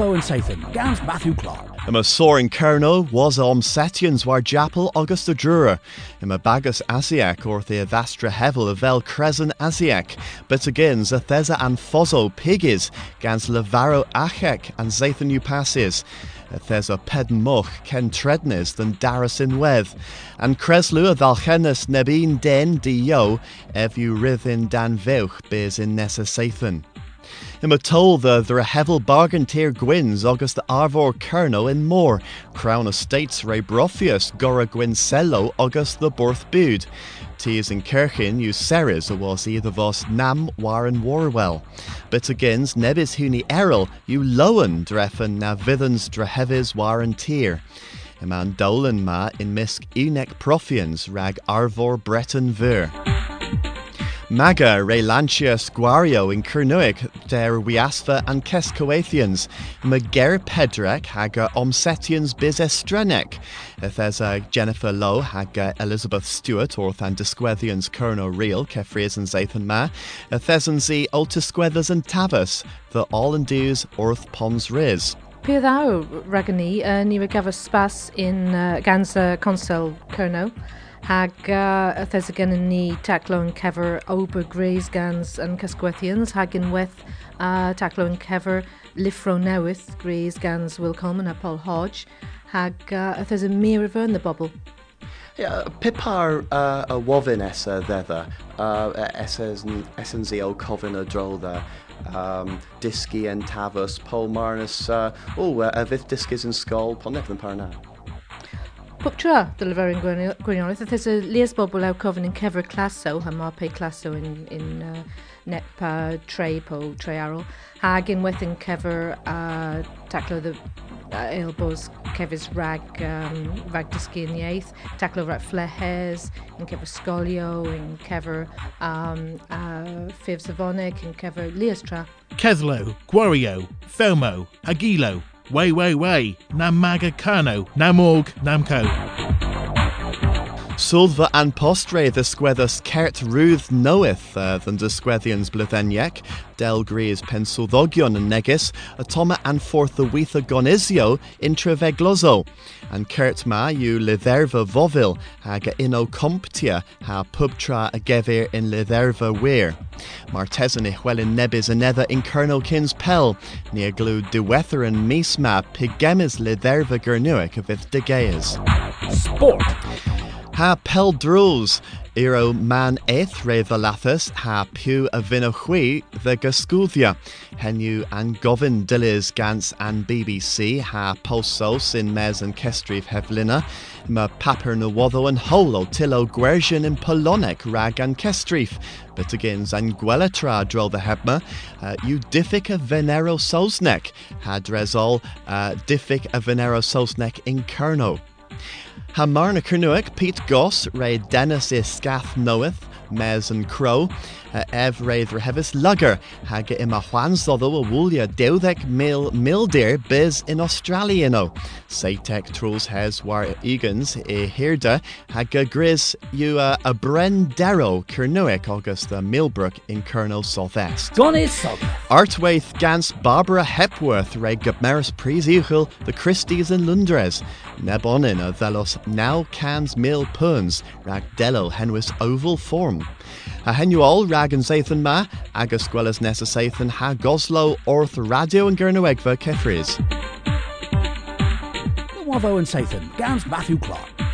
And Sathan, Gans Matthew Clark. Ima soaring Kerno was om setians war japel Augusta Drura. Ima bagus asiac or the avastra hevel of vel cresen asiac. But again, zathesa and fozo pigis, gans lavaro achek and zathan upasses. There's a pedn moch ken trednes than Darras in weth. And creslu a dhalchenes nebin den di yo, ev you rivin dan veuch bez in nessa sathan. Im told the there a hevel bargain tier gwins August the Arvor Kerno and more Crown Estates Ray Brofius Gora Gwincello August the Borth Bude. Tees in Kirchen you Ceres was either vos Nam Warren Warwell. But agains Nebis Huni Errol you Lowen dreffen na Vithens Drehevis Warren Tier. Iman Dolan ma in Misk Unek Profians rag Arvor Breton Ver. Maga re Lancia Squario in Kernuic der Wiasfa and Kescoathians, Mager Pedrek haga Omsetians bis Estrenek, if there's a Jennifer Lowe haga Elizabeth Stewart or than Disquethians Kerno Real, and Zathan Ma, there's Z Altisquethers and Tavus, the all and dues Orth Pons Riz. Pe ddaw ragani, uh, ni wedi gafo spas in uh, gans uh, consol Kerno. Hag uh, ni taclo yn cefer ober greis gans yn Cysgwethians hag yn weth uh, taclo yn cefer Lifro Newydd greis gans Will Coleman a Paul Hodge hag uh, y mir yn y bobl. Yeah, pipar uh, a wofin essa ddedda, uh, i o cofin a drol dda, um, disgi en tafus, Paul Marnus, uh, oh, uh, a fydd disgys yn sgol, pon nef yn par na. Pob tra, dyle fer yn gwirionedd, ydych y lies bobl ew cofyn yn cefer claso, ha pe claso in, in uh, net pa trei po trei arol, hag yn weth yn cefer uh, taclo the uh, elbows cefys rag um, rag dysgu yn ieith, taclo rag flehes, yn cefer sgolio, yn cefer um, uh, ffif safonig, yn cefer lies tra. Ceddlo, Gwario, Felmo, Agilo, Way, way, way. Nam Maga Kano. Nam Org. Namco. Sulva and postre the squethus cert ruth knoweth uh, than the squethians blitheniec, del gris pensuldogion and negis, atoma and forth the wetha gonisio intravegloso, and cert ma you litherva vovil, haga ino comptia, ha pubtra agevir in litherva weir. Martesan i in nebis anether in colonel kins pel, near glue duether and misma pigemis litherva gernuic of ith degeas. Sport. Ha pel drws, iro man re lathus, ha pew a vina hui the gascuthia. Henu an govin dillis gans an BBC ha pulsos in mes kestrif hevlina. Ma paper na waddo and holo tillo gwersion in polonic rag an kestrif. But again zan gwelatra the hebma. Uh, you diffic a venero sosnek. Ha drezol uh, diffic a venero sosnek in kerno. Ha Kernuic, Pete Goss, Ray Dennis is Scath Knoweth, Mez and Crow, uh, Ev Ray Hevis Lugger, Haga ima Juan Zoddo a Wulia Deudek Mil Mildir Biz in Australia no. Satek Trolls Hes War Egans e Hirda, Haga Gris you uh, a Brendero Kernuic August uh, Millbrook in Colonel Southwest. Artwaith Gans Barbara Hepworth Ray Gabmeris Prizichel, the Christies in Lundres. Nebonin a Velos now cans mil puns rag dello henwis oval form. A henuol rag and Zathan ma, agus gwellas nessa Zathan ha goslo orth radio and gernowegva kefris. Wavo and Sathan, Gans Matthew Clark.